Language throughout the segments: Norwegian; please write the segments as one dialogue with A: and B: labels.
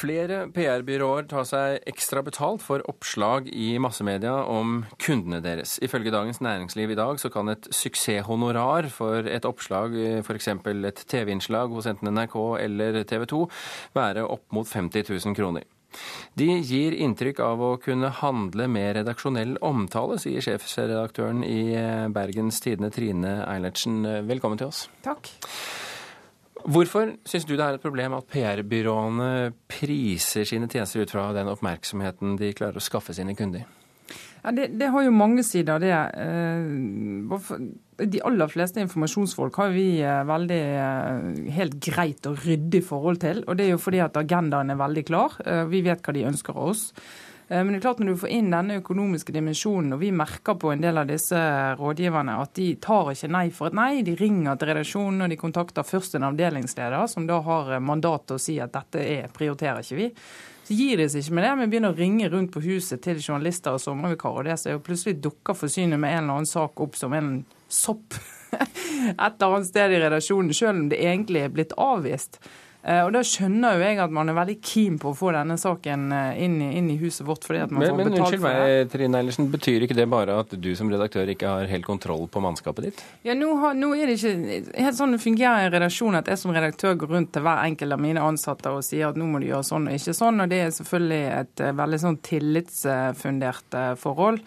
A: Flere PR-byråer tar seg ekstra betalt for oppslag i massemedia om kundene deres. Ifølge Dagens Næringsliv i dag så kan et suksesshonorar for et oppslag, f.eks. et TV-innslag hos enten NRK eller TV 2, være opp mot 50 000 kroner. De gir inntrykk av å kunne handle med redaksjonell omtale, sier sjefsredaktøren i Bergens Tidende Trine Eilertsen. Velkommen til oss.
B: Takk.
A: Hvorfor syns du det er et problem at PR-byråene priser sine tjenester ut fra den oppmerksomheten de klarer å skaffe sine kunder?
B: Ja, det, det, har jo mange sider, det. Eh, de aller fleste informasjonsfolk har vi eh, veldig eh, helt greit og ryddig forhold til. Og det er jo fordi at agendaen er veldig klar. Vi vet hva de ønsker av oss. Eh, men det er klart når du får inn denne økonomiske dimensjonen, og vi merker på en del av disse rådgiverne at de tar ikke nei for et nei. De ringer til redaksjonen og de kontakter først en avdelingsleder, som da har eh, mandat til å si at dette er, prioriterer ikke vi. Så gir de seg ikke med det, men begynner å ringe rundt på huset til journalister og sommervikarer. Og det så plutselig dukker forsynet med en eller annen sak opp som en sopp et eller annet sted i redaksjonen, selv om det egentlig er blitt avvist. Eh, og Da skjønner jo jeg at man er veldig keen på å få denne saken eh, inn i, inn i huset vårt. fordi at man
A: men,
B: får
A: men,
B: betalt
A: unnskyld
B: for det.
A: Men meg, Trine Eilertsen, Betyr ikke det bare at du som redaktør ikke har helt kontroll på mannskapet ditt?
B: Ja, nå, har, nå er det ikke helt sånn det fungerer i redaksjon at jeg som redaktør går rundt til hver enkelt av mine ansatte og sier at nå må du gjøre sånn og ikke sånn. og Det er selvfølgelig et eh, veldig sånn tillitsfundert forhold.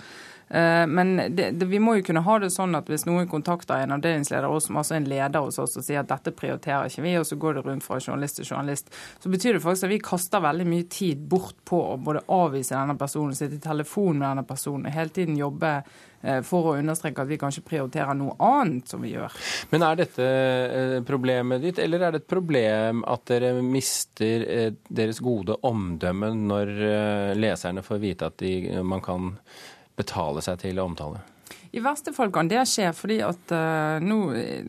B: Eh, men det, det, vi må jo kunne ha det sånn at hvis noen kontakter en avdelingsleder, som altså en leder hos oss, og sier at dette prioriterer ikke vi, og så går det rundt fra journalist til journalist, så betyr det faktisk at vi kaster veldig mye tid bort på å både avvise denne personen, sitte i telefon med denne personen, og hele tiden jobbe eh, for å understreke at vi kanskje prioriterer noe annet som vi gjør.
A: Men er dette eh, problemet ditt, eller er det et problem at dere mister deres gode omdømme når leserne får vite at de, man kan betale seg til omtale?
B: I verste fall kan det skje, fordi at uh, nå eh,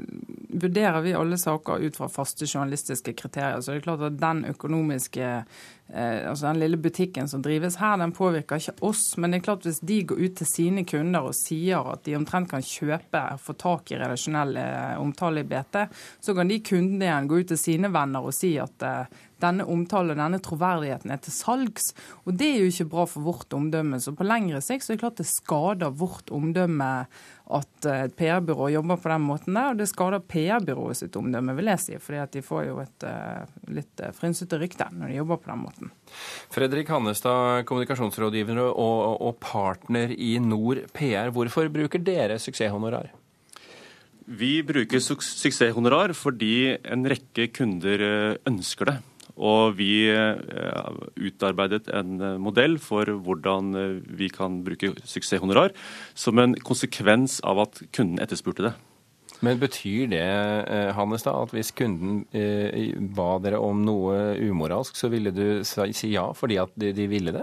B: vurderer vi alle saker ut fra faste journalistiske kriterier. Så det er klart at den økonomiske uh, altså Den lille butikken som drives her, den påvirker ikke oss. Men det er klart hvis de går ut til sine kunder og sier at de omtrent kan kjøpe og få tak i redaksjonell uh, omtale i BT, så kan de kundene igjen gå ut til sine venner og si at denne omtalen, denne troverdigheten er til salgs. Og det er jo ikke bra for vårt omdømme. Så på lengre sikt så er det klart det skader vårt omdømme at eh, et PR-byrå jobber på den måten der. Og det skader PR-byrået sitt omdømme, vil jeg si. fordi at de får jo et uh, litt eh, frynsete rykte når de jobber på den måten.
A: Fredrik Hannestad, kommunikasjonsrådgiver og, og partner i Nord PR. Hvorfor bruker dere suksesshonorar?
C: Vi bruker suksesshonorar fordi en rekke kunder ønsker det. Og vi eh, utarbeidet en eh, modell for hvordan eh, vi kan bruke suksesshonorar som en konsekvens av at kunden etterspurte det.
A: Men betyr det Hannes da, at hvis kunden ba dere om noe umoralsk, så ville du si ja fordi at de, de ville det?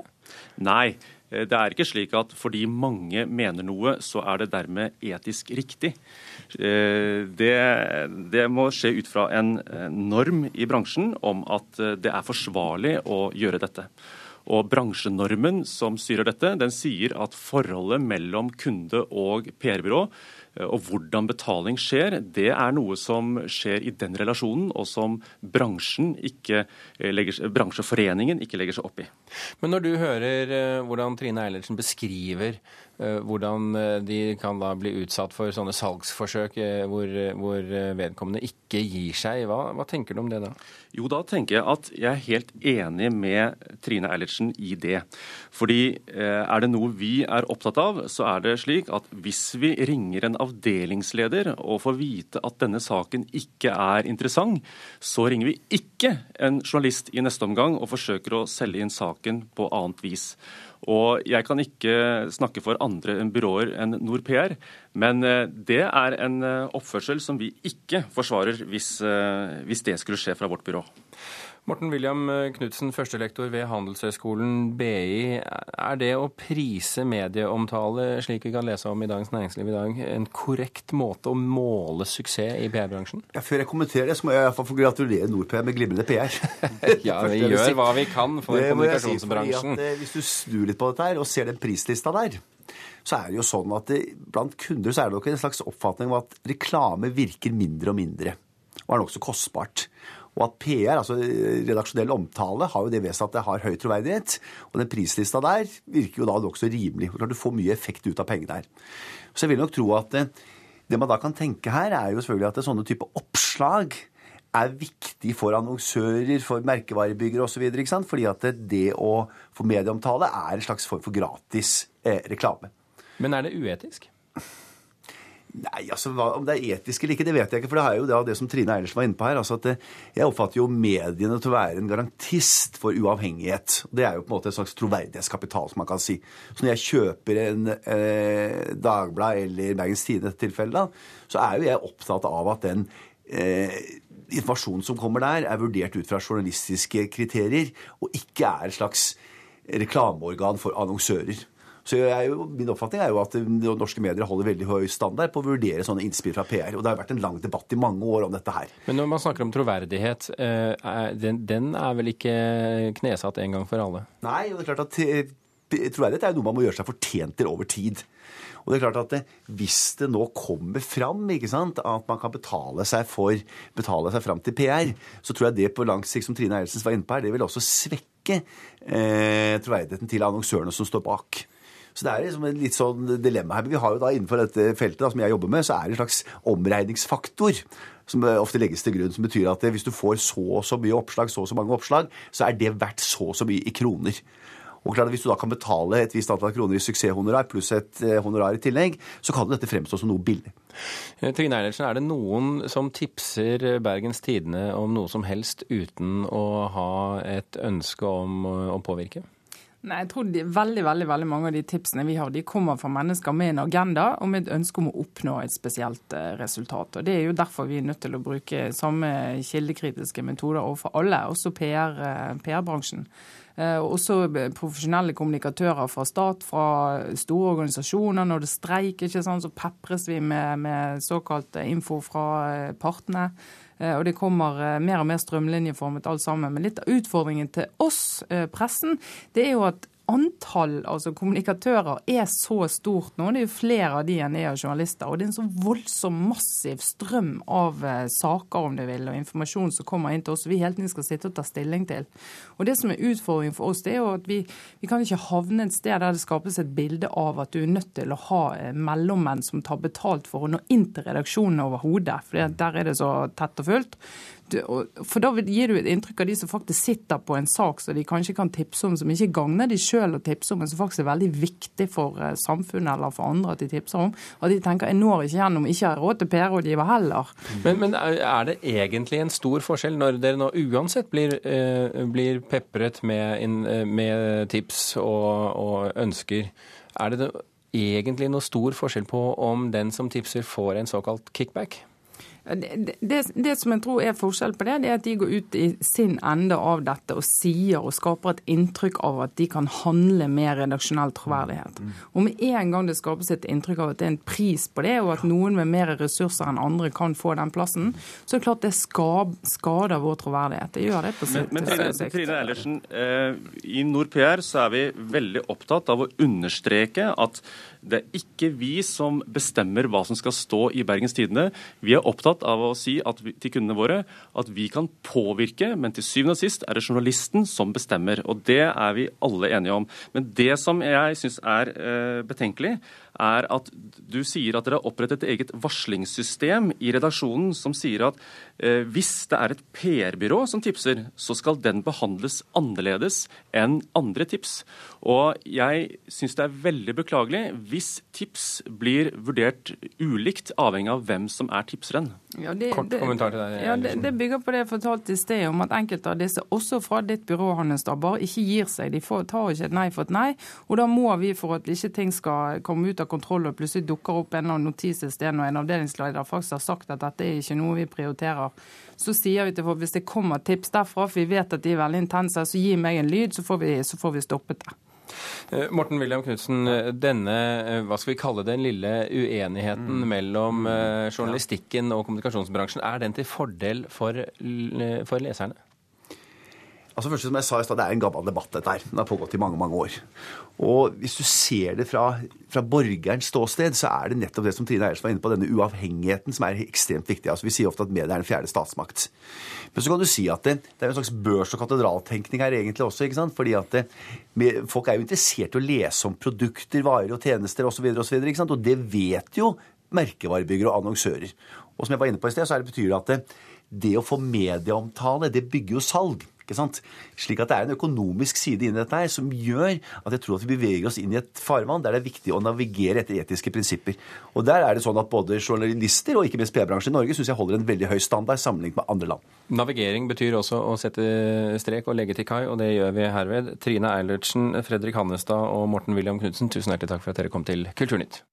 C: Nei. Det er ikke slik at fordi mange mener noe, så er det dermed etisk riktig. Eh, det, det, må skje ut fra en norm i bransjen om at eh, det er forsvarlig å gjøre dette. Og Bransjenormen som styrer dette, den sier at forholdet mellom kunde og PR-byrå Eh, og hvordan betaling skjer, det er noe som skjer i den relasjonen, og som bransjen ikke eh, legger, bransjeforeningen ikke legger seg opp i.
A: Men når du hører eh, hvordan Trine Eilertsen beskriver hvordan de kan da bli utsatt for sånne salgsforsøk hvor, hvor vedkommende ikke gir seg, hva, hva, tenker du om det da?
C: Jo, da tenker jeg at jeg er helt enig med Trine Eilertsen i det. Fordi er det noe vi er opptatt av, så er det slik at hvis vi ringer en avdelingsleder og får vite at denne saken ikke er interessant, så ringer vi ikke en journalist i neste omgang og forsøker å selge inn saken på annet vis. Og Jeg kan ikke snakke for andre byråer enn NorPR, men eh, det er en eh, oppførsel som vi ikke forsvarer hvis, eh, hvis det skulle skje fra vårt byrå.
A: Morten William Knutsen, førstelektor ved Handelshøyskolen BI. Er det å prise medieomtale, slik vi kan lese om i Dagens Næringsliv i dag, en korrekt måte å måle suksess i PR-bransjen?
D: Ja, før jeg kommenterer det, så må jeg i hvert fall få gratulere NordPR med glimrende PR.
A: ja, vi gjør hva vi kan for det kommunikasjonsbransjen.
D: Si, at, eh, hvis du snur litt på dette her og ser den prislista der, så er det jo sånn at det, blant kunder så er det nok en slags oppfatning om at reklame virker mindre og mindre og er nokså kostbart. Og at PR, altså redaksjonell omtale, har jo det ved seg at det har høy troverdighet. Og den prislista der virker jo da nokså rimelig. Du får mye effekt ut av pengene her. Så jeg vil nok tro at det, det man da kan tenke her, er jo selvfølgelig at det er sånne type oppslag er viktig for annonsører, for merkevarebyggere osv. Fordi at det, det å få medieomtale er en slags form for gratis eh, reklame.
A: Men er det uetisk?
D: Nei, altså Om det er etisk eller ikke, det vet jeg ikke. For det er jo det, det som Trine Eilertsen var inne på her. altså at det, Jeg oppfatter jo mediene til å være en garantist for uavhengighet. Det er jo på en måte en slags troverdighetskapital, som man kan si. Så når jeg kjøper en eh, Dagblad eller Bergens Tidende i dette tilfellet, så er jo jeg opptatt av at den eh, informasjonen som kommer der, er vurdert ut fra journalistiske kriterier, og ikke er et slags reklameorgan for annonsører. Så jo, Min oppfatning er jo at norske medier holder veldig høy standard på å vurdere sånne innspill fra PR. Og det har vært en lang debatt i mange år om dette her.
A: Men når man snakker om troverdighet, eh, den er vel ikke knesatt en gang for alle?
D: Nei, og det er klart at eh, troverdighet er jo noe man må gjøre seg fortjent til over tid. Og det er klart at det, Hvis det nå kommer fram ikke sant, at man kan betale seg for, betale seg fram til PR, så tror jeg det på lang sikt, som Trine Eilertsen var inne på her, det vil også svekke eh, troverdigheten til annonsørene som står bak. Så det er liksom en litt sånn dilemma her. Men vi har jo da innenfor dette feltet da, som jeg jobber med, så er det en slags omregningsfaktor som ofte legges til grunn, som betyr at hvis du får så og så mye oppslag, så og så mange oppslag, så er det verdt så og så mye i kroner. Og klart, Hvis du da kan betale et visst antall kroner i suksesshonorar pluss et eh, honorar i tillegg, så kan dette fremstå som noe billig.
A: Eh, Trine Eilertsen, er det noen som tipser Bergens Tidende om noe som helst uten å ha et ønske om å påvirke?
B: Nei, jeg tror de, veldig veldig, veldig mange av de tipsene vi har, de kommer fra mennesker med en agenda og med et ønske om å oppnå et spesielt eh, resultat. Og Det er jo derfor vi er nødt til å bruke samme kildekritiske metoder overfor alle, også PR-bransjen. PR eh, også profesjonelle kommunikatører fra stat, fra store organisasjoner. Når det streiker, ikke sant, så pepres vi med, med såkalt info fra eh, partene. Eh, og det kommer eh, mer og mer strømlinjeformet alt sammen. Men litt av utfordringen til oss, eh, pressen, det er jo at antall altså kommunikatører er så stort nå. Det er jo flere av de enn det er journalister. Og det er en så voldsom, massiv strøm av eh, saker om du vil, og informasjon som kommer inn til oss, som vi hele tiden skal sitte og ta stilling til. Og Det som er utfordringen for oss, det er jo at vi, vi kan ikke havne et sted der det skapes et bilde av at du er nødt til å ha eh, mellommenn som tar betalt for å nå inn til redaksjonen overhodet. For der er det så tett og fullt. For da gir du et inntrykk av de som faktisk sitter på en sak som de kanskje kan tipse om, som ikke gagner de sjøl å tipse om, men som faktisk er veldig viktig for eh, samfunnet eller for andre at de tipser om. Og de tenker jeg når ikke gjennom, ikke har råd til PR-rådgiver heller.
A: Men, men, er det egentlig en stor forskjell når dere nå uansett blir, eh, blir pepret med, eh, med tips og, og ønsker? Er det egentlig noe stor forskjell på om den som tipser, får en såkalt kickback?
B: Det, det, det, som jeg tror er forskjell på det, det er at de går ut i sin ende av dette og sier og skaper et inntrykk av at de kan handle med redaksjonell troverdighet. Mm. Og med en gang det skapes et inntrykk av at det er en pris på det, og at noen med mer ressurser enn andre kan få den plassen, så er det klart det skader vår troverdighet. Det gjør det på sikt.
C: Men, men Trine, Trine Eilertsen, eh, i NorPR så er vi veldig opptatt av å understreke at det er ikke vi som bestemmer hva som skal stå i Bergens Tidende. Vi er opptatt av å si vi, til kundene våre at vi kan påvirke, men til syvende og sist er det journalisten som bestemmer. Og det er vi alle enige om. Men det som jeg syns er eh, betenkelig, er at du sier at dere har opprettet et eget varslingssystem i redaksjonen som sier at eh, hvis det er et PR-byrå som tipser, så skal den behandles annerledes enn andre tips. Og jeg syns det er veldig beklagelig hvis tips blir vurdert ulikt avhengig av hvem som er tipseren.
A: Ja, det, Kort kommentar til deg.
B: Ja, det, det, bygger på det jeg fortalte i sted, om at enkelte av disse, også fra ditt byrå, Hannes, da, bare ikke gir seg. De får, tar ikke et nei for et nei. Og da må vi, for at ikke ting skal komme ut av kontroll og plutselig dukker opp en av annen notis et sted når en avdelingsleder faktisk har sagt at dette er ikke noe vi prioriterer, så sier vi til folk hvis det kommer tips derfra, for vi vet at de er veldig intense, så gi meg en lyd, så får vi, så får vi stoppet det.
A: Eh, Morten William Knutsen, denne eh, hva skal vi kalle den lille uenigheten mm. mellom eh, journalistikken og kommunikasjonsbransjen, er den til fordel for, for leserne?
D: Altså først som jeg sa i sted, Det er en gammel debatt, dette her. Den har pågått i mange mange år. Og Hvis du ser det fra, fra borgerens ståsted, så er det nettopp det som Trine Eilertsen var inne på, denne uavhengigheten som er ekstremt viktig. Altså Vi sier ofte at media er den fjerde statsmakt. Men så kan du si at det, det er en slags børs- og katedraltenkning her egentlig også. ikke sant? Fordi at det, Folk er jo interessert i å lese om produkter, varer og tjenester osv. Og, så videre, og, så og det vet jo merkevarebyggere og annonsører. Og som jeg var inne på i sted, så er det betyr det at det, det å få medieomtale, det bygger jo salg. Ikke sant? Slik at det er en økonomisk side inni dette her som gjør at jeg tror at vi beveger oss inn i et farvann der det er viktig å navigere etter etiske prinsipper. Og der er det sånn at både journalister og ikke minst PR-bransjen i Norge syns jeg holder en veldig høy standard sammenlignet med andre land.
A: Navigering betyr også å sette strek og legge til kai, og det gjør vi herved. Trine Eilertsen, Fredrik Hannestad og Morten William Knutsen, tusen hjertelig takk for at dere kom til Kulturnytt.